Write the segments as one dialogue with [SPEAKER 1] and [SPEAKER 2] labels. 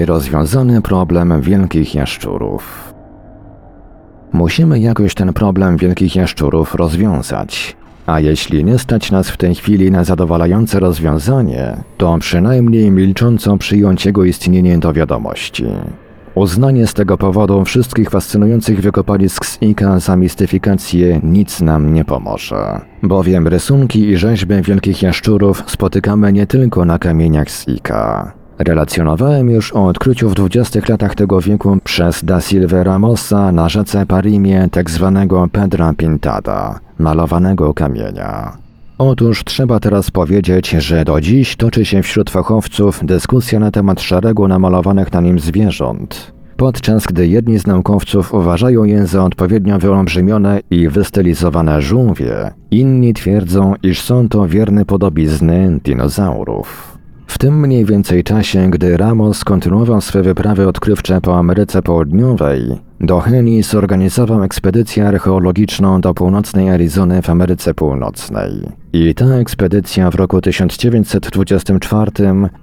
[SPEAKER 1] Nierozwiązany problem wielkich jaszczurów. Musimy jakoś ten problem wielkich jaszczurów rozwiązać. A jeśli nie stać nas w tej chwili na zadowalające rozwiązanie, to przynajmniej milcząco przyjąć jego istnienie do wiadomości. Uznanie z tego powodu wszystkich fascynujących wykopalisk z Ika za mistyfikację nic nam nie pomoże. Bowiem rysunki i rzeźby wielkich jaszczurów spotykamy nie tylko na kamieniach z Ika. Relacjonowałem już o odkryciu w 20 latach tego wieku przez Da Silva Ramosa na rzece Parimie tak zwanego Pedra Pintada, malowanego kamienia. Otóż trzeba teraz powiedzieć, że do dziś toczy się wśród fachowców dyskusja na temat szeregu namalowanych na nim zwierząt. Podczas gdy jedni z naukowców uważają je za odpowiednio wyolbrzymione i wystylizowane żółwie, inni twierdzą, iż są to wierne podobizny dinozaurów. W tym mniej więcej czasie, gdy Ramos kontynuował swe wyprawy odkrywcze po Ameryce Południowej, do Heni zorganizował ekspedycję archeologiczną do północnej Arizony w Ameryce Północnej. I ta ekspedycja w roku 1924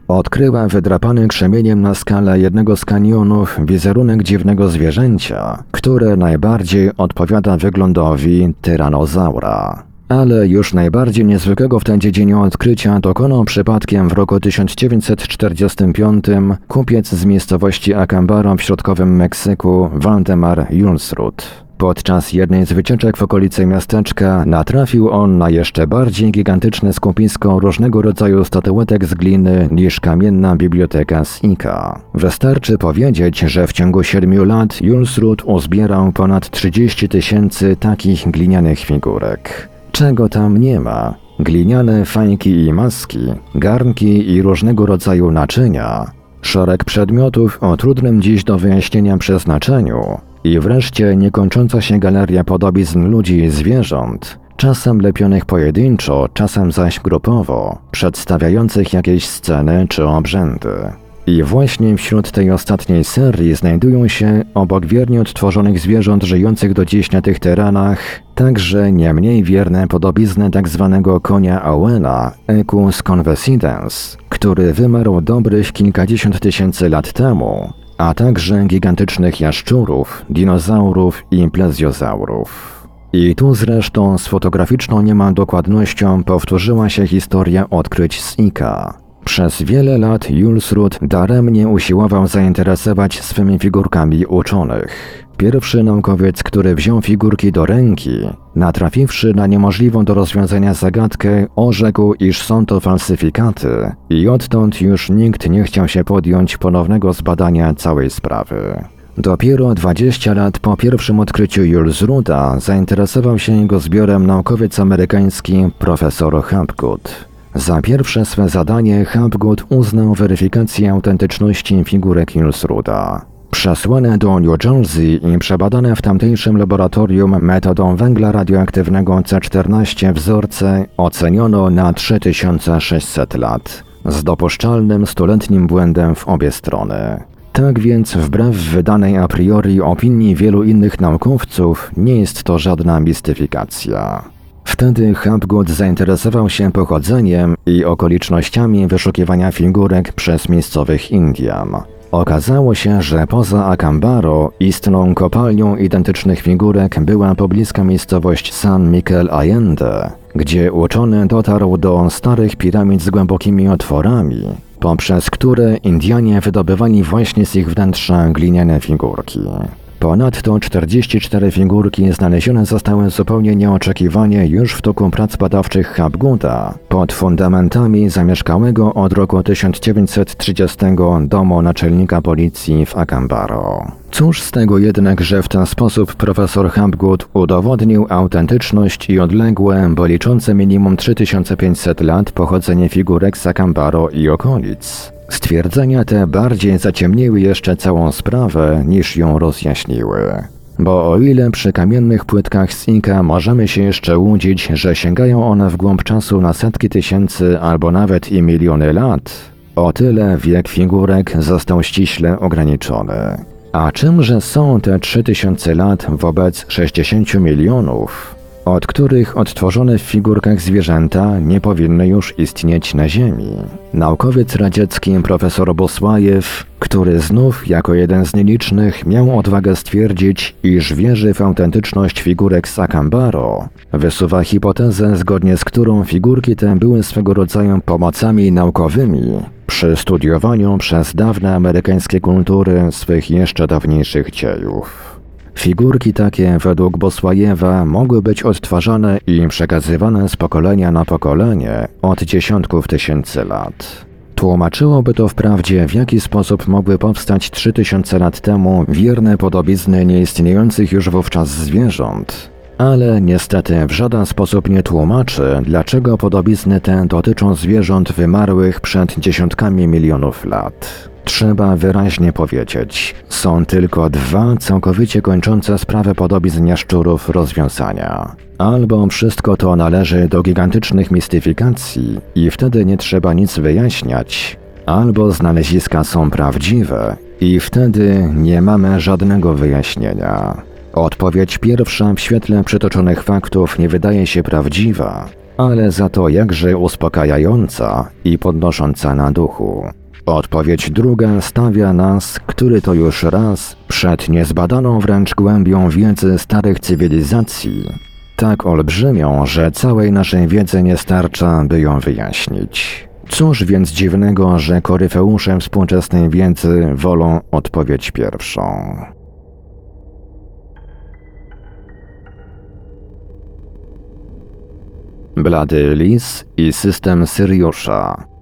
[SPEAKER 1] odkryła wydrapany krzemieniem na skalę jednego z kanionów wizerunek dziwnego zwierzęcia, które najbardziej odpowiada wyglądowi tyranozaura. Ale już najbardziej niezwykłego w tej dziedzinie odkrycia dokonał przypadkiem w roku 1945 kupiec z miejscowości Acambaro w środkowym Meksyku Waldemar Julsrud. Podczas jednej z wycieczek w okolicy miasteczka natrafił on na jeszcze bardziej gigantyczne skupisko różnego rodzaju statuetek z gliny niż kamienna biblioteka z Ika. Wystarczy powiedzieć, że w ciągu siedmiu lat Julsrud uzbierał ponad 30 tysięcy takich glinianych figurek. Czego tam nie ma? Gliniane fajki i maski, garnki i różnego rodzaju naczynia, szereg przedmiotów o trudnym dziś do wyjaśnienia przeznaczeniu i wreszcie niekończąca się galeria podobizn ludzi i zwierząt, czasem lepionych pojedynczo, czasem zaś grupowo, przedstawiających jakieś sceny czy obrzędy. I właśnie wśród tej ostatniej serii znajdują się, obok wiernie odtworzonych zwierząt żyjących do dziś na tych terenach, także nie mniej wierne podobizny tzw. Tak konia Owena, Equus convesidens, który wymarł dobrych kilkadziesiąt tysięcy lat temu, a także gigantycznych jaszczurów, dinozaurów i plezjozaurów. I tu zresztą z fotograficzną niemal dokładnością powtórzyła się historia odkryć z Ika. Przez wiele lat Julsrud daremnie usiłował zainteresować swymi figurkami uczonych. Pierwszy naukowiec, który wziął figurki do ręki, natrafiwszy na niemożliwą do rozwiązania zagadkę, orzekł, iż są to falsyfikaty i odtąd już nikt nie chciał się podjąć ponownego zbadania całej sprawy. Dopiero 20 lat po pierwszym odkryciu Julsruda zainteresował się jego zbiorem naukowiec amerykański profesor Hapgood. Za pierwsze swe zadanie Hapgood uznał weryfikację autentyczności figurek Hilsruda. Przesłane do New Jersey i przebadane w tamtejszym laboratorium metodą węgla radioaktywnego C14 wzorce oceniono na 3600 lat, z dopuszczalnym stuletnim błędem w obie strony. Tak więc, wbrew wydanej a priori opinii wielu innych naukowców, nie jest to żadna mistyfikacja. Wtedy Hapgood zainteresował się pochodzeniem i okolicznościami wyszukiwania figurek przez miejscowych Indian. Okazało się, że poza Acambaro istną kopalnią identycznych figurek była pobliska miejscowość San Miguel Allende, gdzie uczony dotarł do starych piramid z głębokimi otworami, poprzez które Indianie wydobywali właśnie z ich wnętrza gliniane figurki. Ponadto 44 figurki znalezione zostały zupełnie nieoczekiwanie już w toku prac badawczych Hapguda pod fundamentami zamieszkałego od roku 1930 domu naczelnika policji w Akambaro. Cóż z tego jednak, że w ten sposób profesor Hapgood udowodnił autentyczność i odległe, bo liczące minimum 3500 lat pochodzenie figurek z Akambaro i okolic. Stwierdzenia te bardziej zaciemniły jeszcze całą sprawę, niż ją rozjaśniły. Bo o ile przy kamiennych płytkach z Inka możemy się jeszcze łudzić, że sięgają one w głąb czasu na setki tysięcy albo nawet i miliony lat, o tyle wiek figurek został ściśle ograniczony. A czymże są te 3000 lat wobec 60 milionów? Od których odtworzone w figurkach zwierzęta nie powinny już istnieć na Ziemi. Naukowiec radziecki profesor Bosłajew, który znów jako jeden z nielicznych miał odwagę stwierdzić, iż wierzy w autentyczność figurek z Akambaro, wysuwa hipotezę, zgodnie z którą figurki te były swego rodzaju pomocami naukowymi przy studiowaniu przez dawne amerykańskie kultury swych jeszcze dawniejszych dziejów. Figurki takie według Bosłajewa mogły być odtwarzane i przekazywane z pokolenia na pokolenie od dziesiątków tysięcy lat. Tłumaczyłoby to wprawdzie, w jaki sposób mogły powstać 3000 lat temu wierne podobizny nieistniejących już wówczas zwierząt, ale niestety w żaden sposób nie tłumaczy, dlaczego podobizny te dotyczą zwierząt wymarłych przed dziesiątkami milionów lat. Trzeba wyraźnie powiedzieć, są tylko dwa całkowicie kończące sprawę podobizn jaszczurów rozwiązania. Albo wszystko to należy do gigantycznych mistyfikacji i wtedy nie trzeba nic wyjaśniać, albo znaleziska są prawdziwe i wtedy nie mamy żadnego wyjaśnienia. Odpowiedź pierwsza w świetle przytoczonych faktów nie wydaje się prawdziwa, ale za to jakże uspokajająca i podnosząca na duchu. Odpowiedź druga stawia nas, który to już raz, przed niezbadaną wręcz głębią wiedzy starych cywilizacji, tak olbrzymią, że całej naszej wiedzy nie starcza, by ją wyjaśnić. Cóż więc dziwnego, że koryfeusze współczesnej wiedzy wolą odpowiedź pierwszą. Blady Lis i system Syriusza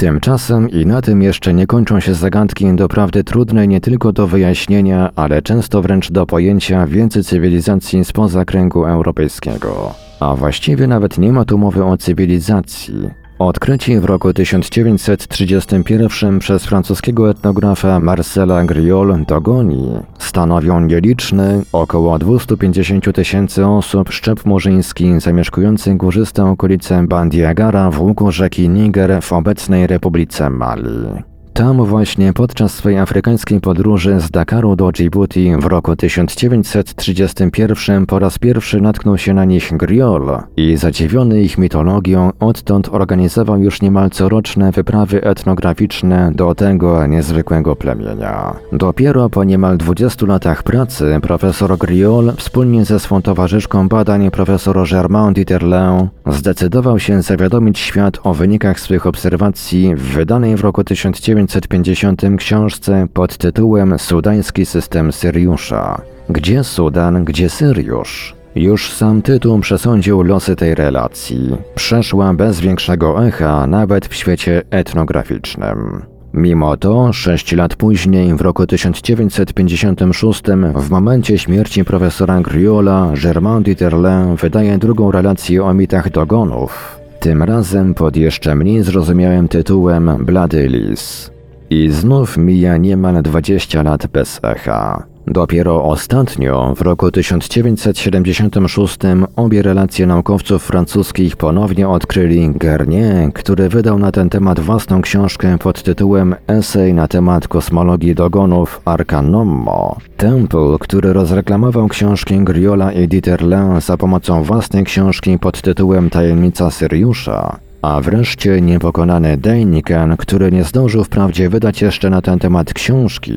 [SPEAKER 1] Tymczasem i na tym jeszcze nie kończą się zagadki doprawdy trudne nie tylko do wyjaśnienia, ale często wręcz do pojęcia więcej cywilizacji spoza kręgu europejskiego. A właściwie nawet nie ma tu mowy o cywilizacji, Odkryci w roku 1931 przez francuskiego etnografa Marcela Griol dogoni stanowią nieliczny, około 250 tysięcy osób szczep murzyński zamieszkujący górzyste okolice Bandiagara w łuku rzeki Niger w obecnej Republice Mali. Tam właśnie podczas swej afrykańskiej podróży z Dakaru do Djibouti w roku 1931 po raz pierwszy natknął się na nich Griol i zadziwiony ich mitologią odtąd organizował już niemal coroczne wyprawy etnograficzne do tego niezwykłego plemienia. Dopiero po niemal 20 latach pracy profesor Griol wspólnie ze swą towarzyszką badań profesor Germain Dieterlin zdecydował się zawiadomić świat o wynikach swych obserwacji w wydanej w roku 1900 1950 książce pod tytułem Sudański system Syriusza. Gdzie Sudan, gdzie Syriusz? Już sam tytuł przesądził losy tej relacji. Przeszła bez większego echa nawet w świecie etnograficznym. Mimo to, sześć lat później, w roku 1956, w momencie śmierci profesora Griola, Germain Dieterlin wydaje drugą relację o mitach dogonów, tym razem pod jeszcze mniej zrozumiałym tytułem Blady Lis. I znów mija niemal 20 lat bez echa. Dopiero ostatnio, w roku 1976, obie relacje naukowców francuskich ponownie odkryli Garnier, który wydał na ten temat własną książkę pod tytułem Esej na temat kosmologii dogonów Arcanommo. Temple, który rozreklamował książki Griola i Dieterlin za pomocą własnej książki pod tytułem Tajemnica Syriusza, a wreszcie niepokonany Dejniken, który nie zdążył wprawdzie wydać jeszcze na ten temat książki,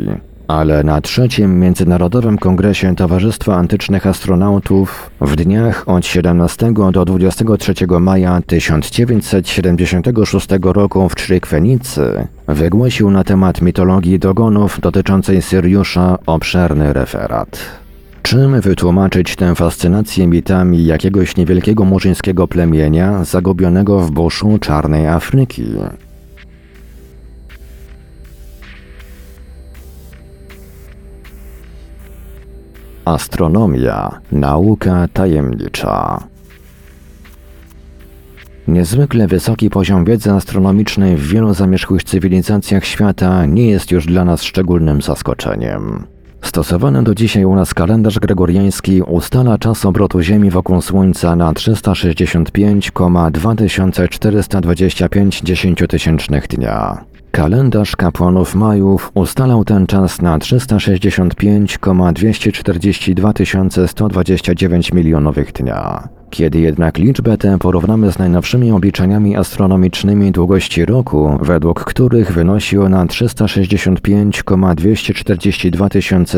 [SPEAKER 1] ale na trzecim Międzynarodowym Kongresie Towarzystwa Antycznych Astronautów w dniach od 17 do 23 maja 1976 roku w Trzykwenicy wygłosił na temat mitologii dogonów dotyczącej Syriusza obszerny referat. Czym wytłumaczyć tę fascynację mitami jakiegoś niewielkiego murzyńskiego plemienia zagubionego w buszu czarnej Afryki? Astronomia, nauka tajemnicza. Niezwykle wysoki poziom wiedzy astronomicznej w wielu zamierzchłych cywilizacjach świata nie jest już dla nas szczególnym zaskoczeniem. Stosowany do dzisiaj u nas kalendarz gregoriański ustala czas obrotu Ziemi wokół Słońca na 365,2425 dziesięciotysięcznych dnia. Kalendarz kapłanów Majów ustalał ten czas na 365,242 129 milionowych dnia. Kiedy jednak liczbę tę porównamy z najnowszymi obliczeniami astronomicznymi długości roku, według których wynosi ona 365,242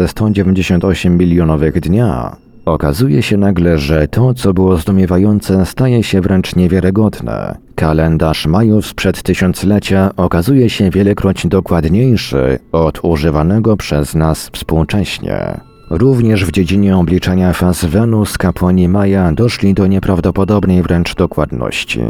[SPEAKER 1] 198 milionowych dnia, Okazuje się nagle, że to, co było zdumiewające, staje się wręcz niewiarygodne. Kalendarz Majów sprzed tysiąclecia okazuje się wielekroć dokładniejszy od używanego przez nas współcześnie. Również w dziedzinie obliczania faz Wenus kapłani Maja doszli do nieprawdopodobnej wręcz dokładności.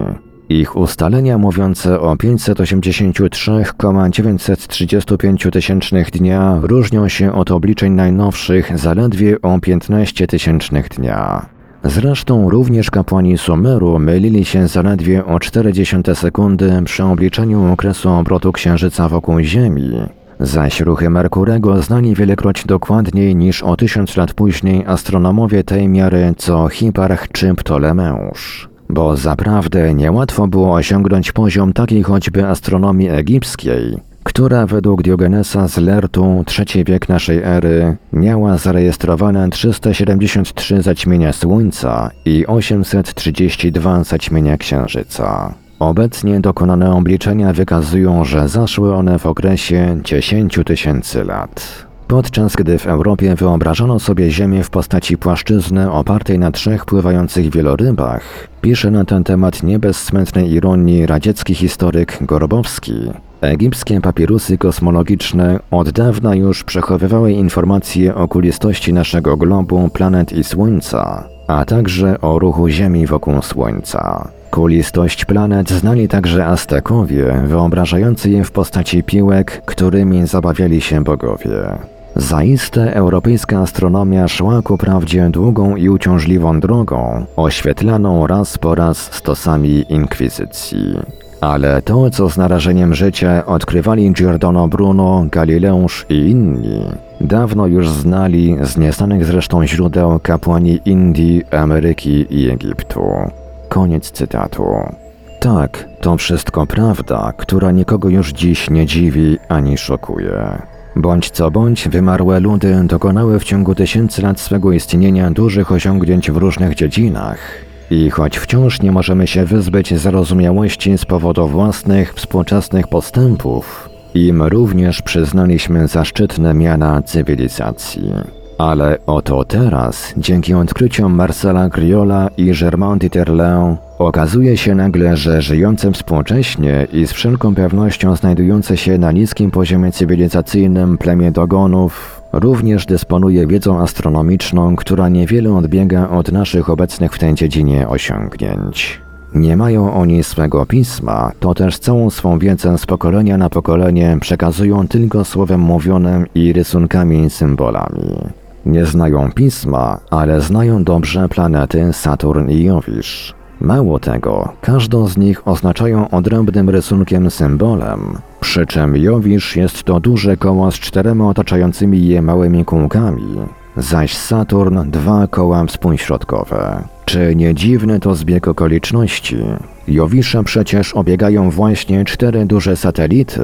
[SPEAKER 1] Ich ustalenia mówiące o 583,935 tysięcznych dnia różnią się od obliczeń najnowszych zaledwie o 15 tysięcznych dnia. Zresztą również kapłani Sumeru mylili się zaledwie o 0,4 sekundy przy obliczeniu okresu obrotu Księżyca wokół Ziemi, zaś ruchy Merkurego znali wielekroć dokładniej niż o tysiąc lat później astronomowie tej miary co Hiparch czy Ptolemeusz bo zaprawdę niełatwo było osiągnąć poziom takiej choćby astronomii egipskiej, która według Diogenesa z Lertu, III wiek naszej ery, miała zarejestrowane 373 zaćmienia Słońca i 832 zaćmienia Księżyca. Obecnie dokonane obliczenia wykazują, że zaszły one w okresie 10 tysięcy lat. Podczas gdy w Europie wyobrażano sobie Ziemię w postaci płaszczyzny opartej na trzech pływających wielorybach, pisze na ten temat nie bez smętnej ironii radziecki historyk Gorobowski. Egipskie papirusy kosmologiczne od dawna już przechowywały informacje o kulistości naszego globu, planet i Słońca, a także o ruchu Ziemi wokół Słońca. Kulistość planet znali także Aztekowie, wyobrażający je w postaci piłek, którymi zabawiali się bogowie. Zaiste europejska astronomia szła ku prawdzie długą i uciążliwą drogą, oświetlaną raz po raz stosami inkwizycji. Ale to, co z narażeniem życia odkrywali Giordano Bruno, Galileusz i inni, dawno już znali z nieznanych zresztą źródeł kapłani Indii, Ameryki i Egiptu. Koniec cytatu. Tak, to wszystko prawda, która nikogo już dziś nie dziwi ani szokuje. Bądź co bądź, wymarłe ludy dokonały w ciągu tysięcy lat swego istnienia dużych osiągnięć w różnych dziedzinach. I choć wciąż nie możemy się wyzbyć zarozumiałości z powodu własnych współczesnych postępów, im również przyznaliśmy zaszczytne miana cywilizacji. Ale oto teraz, dzięki odkryciom Marcela Criolla i Germain Dieterle, okazuje się nagle, że żyjące współcześnie i z wszelką pewnością znajdujące się na niskim poziomie cywilizacyjnym plemię Dogonów również dysponuje wiedzą astronomiczną, która niewiele odbiega od naszych obecnych w tej dziedzinie osiągnięć. Nie mają oni swego pisma, to też całą swą wiedzę z pokolenia na pokolenie przekazują tylko słowem mówionym i rysunkami i symbolami. Nie znają pisma, ale znają dobrze planety Saturn i Jowisz. Mało tego, każdą z nich oznaczają odrębnym rysunkiem symbolem, przy czym Jowisz jest to duże koło z czterema otaczającymi je małymi kółkami, zaś Saturn dwa koła współśrodkowe. Czy nie dziwny to zbieg okoliczności? Jowisza przecież obiegają właśnie cztery duże satelity,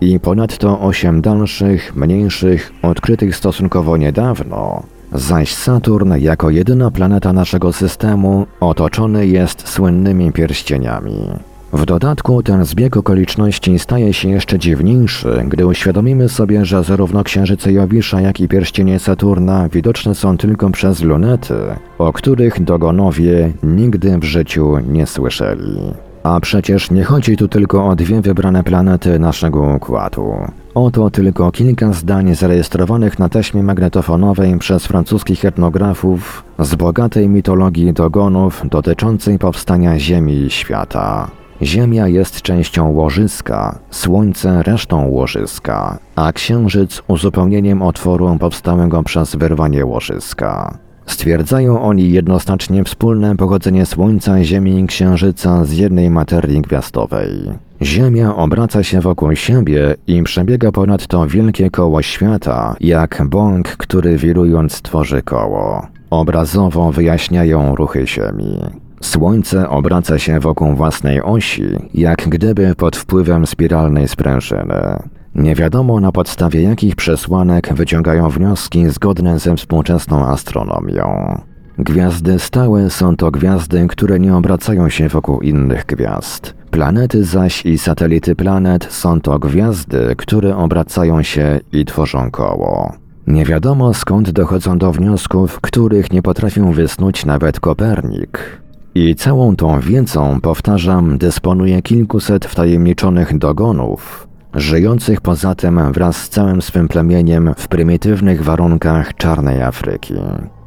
[SPEAKER 1] i ponadto osiem dalszych, mniejszych, odkrytych stosunkowo niedawno, zaś Saturn jako jedyna planeta naszego systemu otoczony jest słynnymi pierścieniami. W dodatku ten zbieg okoliczności staje się jeszcze dziwniejszy, gdy uświadomimy sobie, że zarówno księżyce Jowisza, jak i pierścienie Saturna widoczne są tylko przez lunety, o których dogonowie nigdy w życiu nie słyszeli. A przecież nie chodzi tu tylko o dwie wybrane planety naszego układu. Oto tylko kilka zdań zarejestrowanych na taśmie magnetofonowej przez francuskich etnografów z bogatej mitologii dogonów dotyczącej powstania Ziemi i świata. Ziemia jest częścią łożyska, Słońce resztą łożyska, a Księżyc uzupełnieniem otworu powstałego przez wyrwanie łożyska. Stwierdzają oni jednoznacznie wspólne pochodzenie Słońca, Ziemi i Księżyca z jednej materii gwiazdowej. Ziemia obraca się wokół siebie i przebiega ponadto wielkie koło świata, jak bąk, który wirując tworzy koło. Obrazowo wyjaśniają ruchy Ziemi. Słońce obraca się wokół własnej osi, jak gdyby pod wpływem spiralnej sprężyny. Nie wiadomo na podstawie jakich przesłanek wyciągają wnioski zgodne ze współczesną astronomią. Gwiazdy stałe są to gwiazdy, które nie obracają się wokół innych gwiazd. Planety zaś i satelity planet są to gwiazdy, które obracają się i tworzą koło. Nie wiadomo skąd dochodzą do wniosków, których nie potrafił wysnuć nawet Kopernik. I całą tą wiedzą, powtarzam, dysponuje kilkuset wtajemniczonych dogonów, żyjących poza tym wraz z całym swym plemieniem w prymitywnych warunkach czarnej Afryki.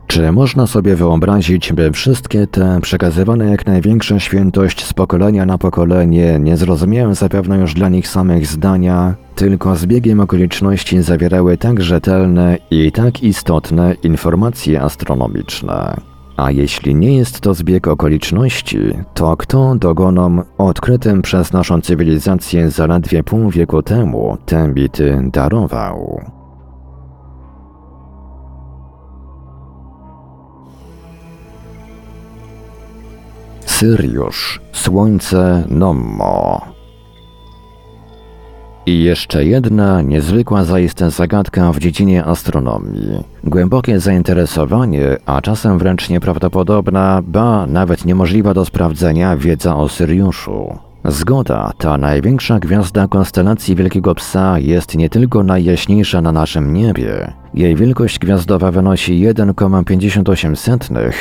[SPEAKER 1] Czy można sobie wyobrazić, by wszystkie te przekazywane jak największa świętość z pokolenia na pokolenie nie zrozumiałem zapewne już dla nich samych zdania, tylko z biegiem okoliczności zawierały tak rzetelne i tak istotne informacje astronomiczne? A jeśli nie jest to zbieg okoliczności, to kto dogonom odkrytym przez naszą cywilizację zaledwie pół wieku temu te bity darował? Syriusz, Słońce Nommo. I jeszcze jedna niezwykła zaiste zagadka w dziedzinie astronomii. Głębokie zainteresowanie, a czasem wręcz nieprawdopodobna, ba nawet niemożliwa do sprawdzenia wiedza o Syriuszu. Zgoda, ta największa gwiazda konstelacji Wielkiego Psa jest nie tylko najjaśniejsza na naszym niebie. Jej wielkość gwiazdowa wynosi 1,58,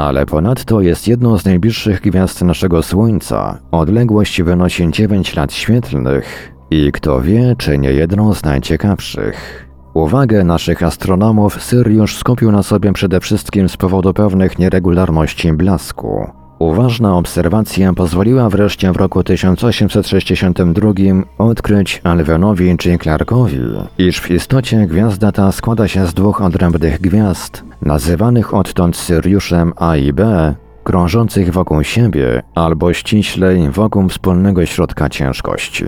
[SPEAKER 1] ale ponadto jest jedną z najbliższych gwiazd naszego Słońca. Odległość wynosi 9 lat świetlnych i kto wie, czy nie jedną z najciekawszych. Uwagę naszych astronomów Syriusz skupił na sobie przede wszystkim z powodu pewnych nieregularności blasku. Uważna obserwacja pozwoliła wreszcie w roku 1862 odkryć Alvenowi czy Clarkowi, iż w istocie gwiazda ta składa się z dwóch odrębnych gwiazd, nazywanych odtąd Syriuszem A i B, krążących wokół siebie albo ściślej wokół wspólnego środka ciężkości.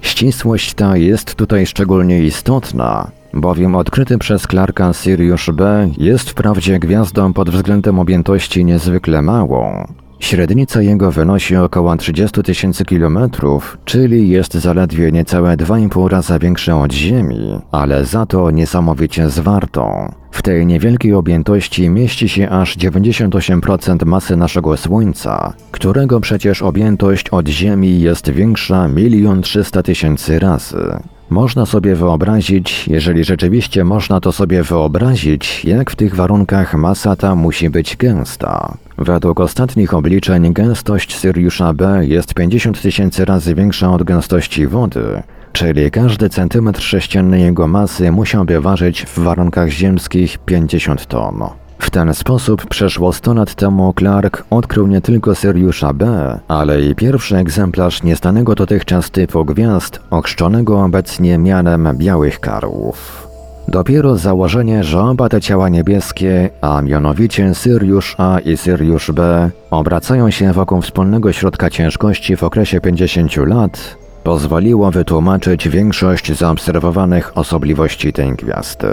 [SPEAKER 1] Ścisłość ta jest tutaj szczególnie istotna, bowiem odkryty przez Clarka Sirius B jest wprawdzie gwiazdą pod względem objętości niezwykle małą. Średnica jego wynosi około 30 tysięcy kilometrów, czyli jest zaledwie niecałe 2,5 razy większa od Ziemi, ale za to niesamowicie zwartą. W tej niewielkiej objętości mieści się aż 98% masy naszego Słońca, którego przecież objętość od Ziemi jest większa 1 300 tysięcy razy. Można sobie wyobrazić, jeżeli rzeczywiście można to sobie wyobrazić, jak w tych warunkach masa ta musi być gęsta. Według ostatnich obliczeń gęstość Syriusza B jest 50 tysięcy razy większa od gęstości wody, czyli każdy centymetr sześcienny jego masy musiałby ważyć w warunkach ziemskich 50 ton. W ten sposób przeszło 100 lat temu Clark odkrył nie tylko Syriusza B, ale i pierwszy egzemplarz niestanego dotychczas typu gwiazd, ochrzczonego obecnie mianem białych karłów. Dopiero założenie, że oba te ciała niebieskie, a mianowicie Syriusz A i Syriusz B, obracają się wokół wspólnego środka ciężkości w okresie 50 lat, pozwoliło wytłumaczyć większość zaobserwowanych osobliwości tej gwiazdy.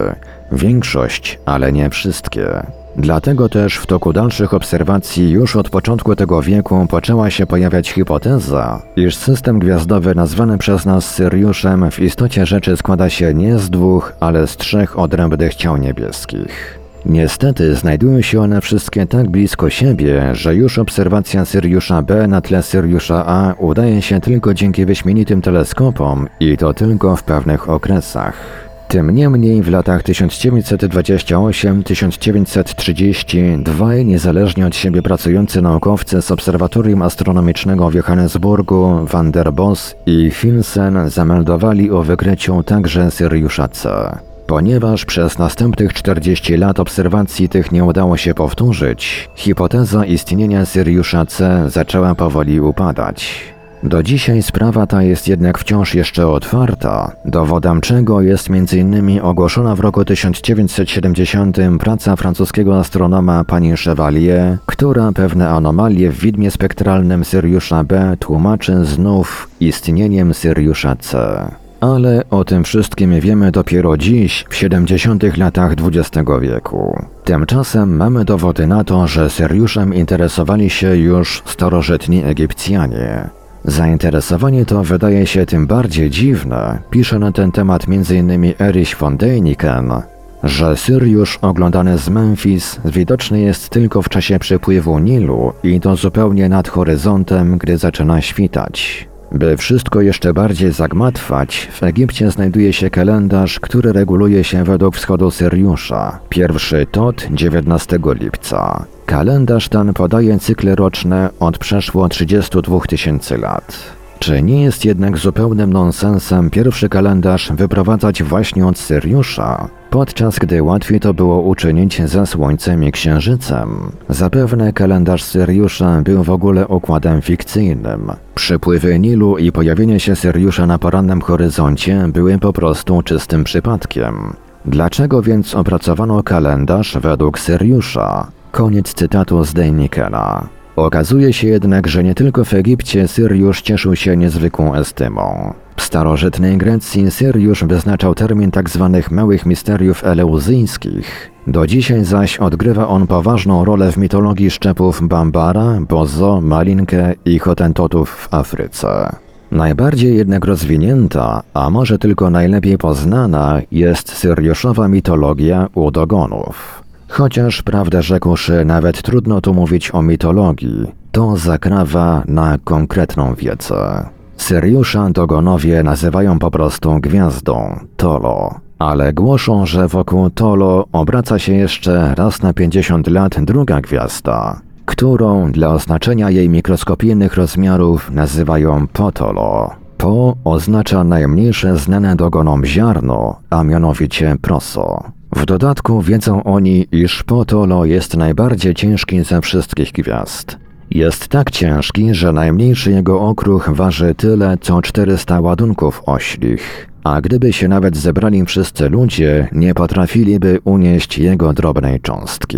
[SPEAKER 1] Większość, ale nie wszystkie. Dlatego też w toku dalszych obserwacji już od początku tego wieku poczęła się pojawiać hipoteza, iż system gwiazdowy nazwany przez nas Syriuszem w istocie rzeczy składa się nie z dwóch, ale z trzech odrębnych ciał niebieskich. Niestety znajdują się one wszystkie tak blisko siebie, że już obserwacja Syriusza B na tle Syriusza A udaje się tylko dzięki wyśmienitym teleskopom i to tylko w pewnych okresach. Tym niemniej w latach 1928-1930 dwaj niezależnie od siebie pracujący naukowcy z Obserwatorium Astronomicznego w Johannesburgu, Van der Bos i Finsen zameldowali o wykryciu także Syriusza C. Ponieważ przez następnych 40 lat obserwacji tych nie udało się powtórzyć, hipoteza istnienia Syriusza C zaczęła powoli upadać. Do dzisiaj sprawa ta jest jednak wciąż jeszcze otwarta, dowodem czego jest m.in. ogłoszona w roku 1970 praca francuskiego astronoma pani Chevalier, która pewne anomalie w widmie spektralnym Syriusza B tłumaczy znów istnieniem Syriusza C. Ale o tym wszystkim wiemy dopiero dziś, w 70. latach XX wieku. Tymczasem mamy dowody na to, że Syriuszem interesowali się już starożytni Egipcjanie. Zainteresowanie to wydaje się tym bardziej dziwne, pisze na ten temat m.in. Erich von Däniken, że Syriusz oglądany z Memphis widoczny jest tylko w czasie przepływu Nilu i to zupełnie nad horyzontem, gdy zaczyna świtać. By wszystko jeszcze bardziej zagmatwać, w Egipcie znajduje się kalendarz, który reguluje się według wschodu Syriusza. Pierwszy tot 19 lipca. Kalendarz ten podaje cykle roczne od przeszło 32 tysięcy lat. Czy nie jest jednak zupełnym nonsensem pierwszy kalendarz wyprowadzać właśnie od Syriusza, podczas gdy łatwiej to było uczynić ze Słońcem i Księżycem? Zapewne kalendarz Syriusza był w ogóle układem fikcyjnym. Przypływy Nilu i pojawienie się Syriusza na porannym horyzoncie były po prostu czystym przypadkiem. Dlaczego więc opracowano kalendarz według Syriusza? Koniec cytatu z Dejnikena. Okazuje się jednak, że nie tylko w Egipcie Syriusz cieszył się niezwykłą estymą. W starożytnej Grecji Syriusz wyznaczał termin tzw. Tak małych misteriów eleuzyjskich. Do dzisiaj zaś odgrywa on poważną rolę w mitologii szczepów Bambara, Bozo, Malinkę i Hotentotów w Afryce. Najbardziej jednak rozwinięta, a może tylko najlepiej poznana, jest syriuszowa mitologia u Dogonów. Chociaż prawdę rzekłszy, nawet trudno tu mówić o mitologii, to zakrawa na konkretną wiedzę. Syriusza Dogonowie nazywają po prostu gwiazdą Tolo, ale głoszą, że wokół Tolo obraca się jeszcze raz na 50 lat druga gwiazda, którą dla oznaczenia jej mikroskopijnych rozmiarów nazywają Potolo. Po oznacza najmniejsze znane dogonom ziarno, a mianowicie proso. W dodatku wiedzą oni, iż Potolo jest najbardziej ciężki ze wszystkich gwiazd. Jest tak ciężki, że najmniejszy jego okruch waży tyle co 400 ładunków oślich, a gdyby się nawet zebrali wszyscy ludzie, nie potrafiliby unieść jego drobnej cząstki.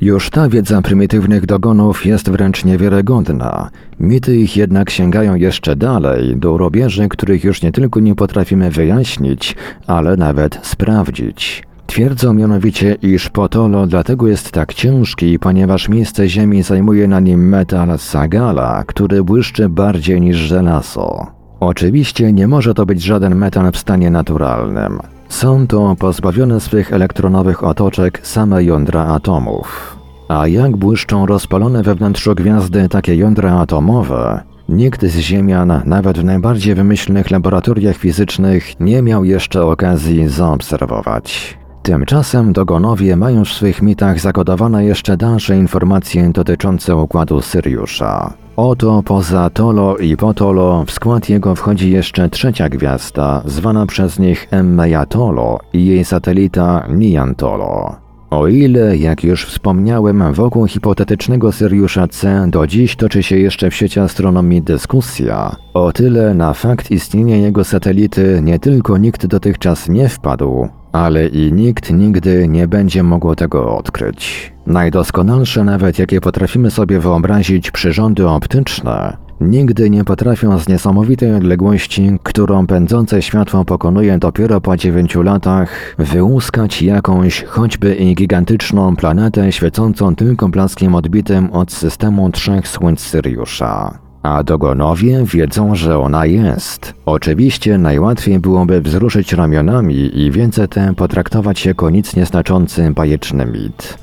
[SPEAKER 1] Już ta wiedza prymitywnych dogonów jest wręcz niewiarygodna. Mity ich jednak sięgają jeszcze dalej, do robieży, których już nie tylko nie potrafimy wyjaśnić, ale nawet sprawdzić. Twierdzą mianowicie, iż Potolo dlatego jest tak ciężki, ponieważ miejsce Ziemi zajmuje na nim metal sagala, który błyszczy bardziej niż żelazo. Oczywiście nie może to być żaden metal w stanie naturalnym. Są to pozbawione swych elektronowych otoczek same jądra atomów. A jak błyszczą rozpalone we wnętrzu gwiazdy takie jądra atomowe, nikt z Ziemian, nawet w najbardziej wymyślnych laboratoriach fizycznych, nie miał jeszcze okazji zaobserwować. Tymczasem Dogonowie mają w swych mitach zakodowane jeszcze dalsze informacje dotyczące układu Syriusza. Oto poza Tolo i Potolo w skład jego wchodzi jeszcze trzecia gwiazda, zwana przez nich Emmejatolo i jej satelita Niantolo. O ile, jak już wspomniałem, wokół hipotetycznego Syriusza C do dziś toczy się jeszcze w sieci astronomii dyskusja, o tyle na fakt istnienia jego satelity nie tylko nikt dotychczas nie wpadł, ale i nikt nigdy nie będzie mógł tego odkryć. Najdoskonalsze nawet jakie potrafimy sobie wyobrazić przyrządy optyczne, nigdy nie potrafią z niesamowitej odległości, którą pędzące światło pokonuje dopiero po dziewięciu latach, wyłuskać jakąś, choćby i gigantyczną planetę świecącą tylko blaskiem odbitym od systemu trzech słońc Syriusza. a dogonowie wiedzą, że ona jest. Oczywiście najłatwiej byłoby wzruszyć ramionami i więcej tę potraktować jako nic nieznaczący bajeczny mit.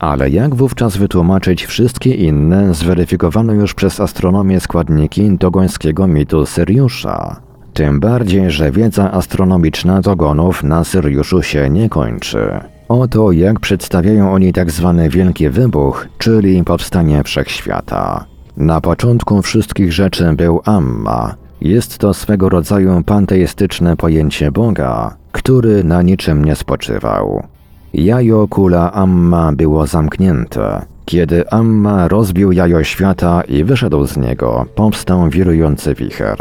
[SPEAKER 1] Ale jak wówczas wytłumaczyć wszystkie inne, zweryfikowane już przez astronomię składniki dogońskiego mitu Syriusza? Tym bardziej, że wiedza astronomiczna dogonów na Syriuszu się nie kończy. Oto jak przedstawiają oni tak zwany Wielki Wybuch, czyli powstanie wszechświata. Na początku wszystkich rzeczy był Amma. Jest to swego rodzaju panteistyczne pojęcie Boga, który na niczym nie spoczywał. Jajo kula Amma było zamknięte. Kiedy Amma rozbił jajo świata i wyszedł z niego, powstał wirujący wicher.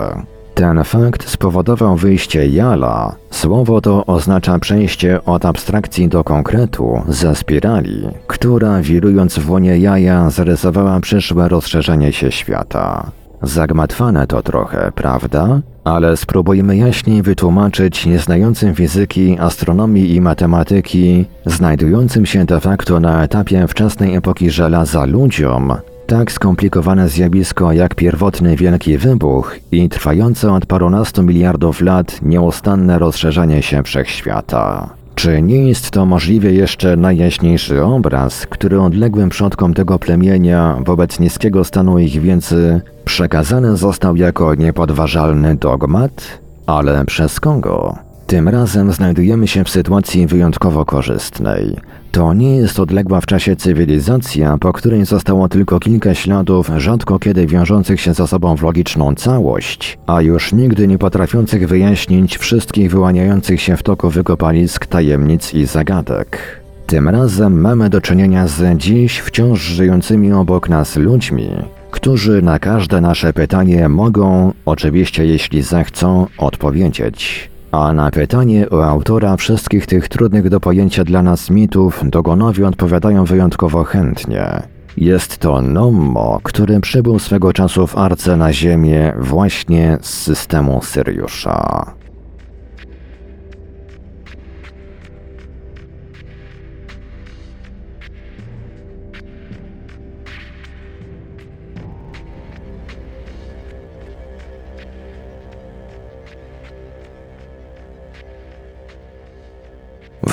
[SPEAKER 1] Ten fakt spowodował wyjście Jala. Słowo to oznacza przejście od abstrakcji do konkretu ze spirali, która wirując w łonie jaja zarysowała przyszłe rozszerzenie się świata. Zagmatwane to trochę, prawda? Ale spróbujmy jaśniej wytłumaczyć nieznającym fizyki, astronomii i matematyki, znajdującym się de facto na etapie wczesnej epoki żelaza ludziom, tak skomplikowane zjawisko jak pierwotny wielki wybuch i trwające od parunastu miliardów lat nieustanne rozszerzanie się wszechświata. Czy nie jest to możliwie jeszcze najjaśniejszy obraz, który odległym przodkom tego plemienia wobec niskiego stanu ich wiedzy przekazany został jako niepodważalny dogmat? Ale przez kogo? Tym razem znajdujemy się w sytuacji wyjątkowo korzystnej. To nie jest odległa w czasie cywilizacja, po której zostało tylko kilka śladów, rzadko kiedy wiążących się ze sobą w logiczną całość, a już nigdy nie potrafiących wyjaśnić wszystkich wyłaniających się w toku wykopalisk tajemnic i zagadek. Tym razem mamy do czynienia z dziś wciąż żyjącymi obok nas ludźmi, którzy na każde nasze pytanie mogą, oczywiście jeśli zechcą, odpowiedzieć. A na pytanie o autora wszystkich tych trudnych do pojęcia dla nas mitów dogonowie odpowiadają wyjątkowo chętnie. Jest to Nommo, który przybył swego czasu w Arce na Ziemię właśnie z systemu Syriusza.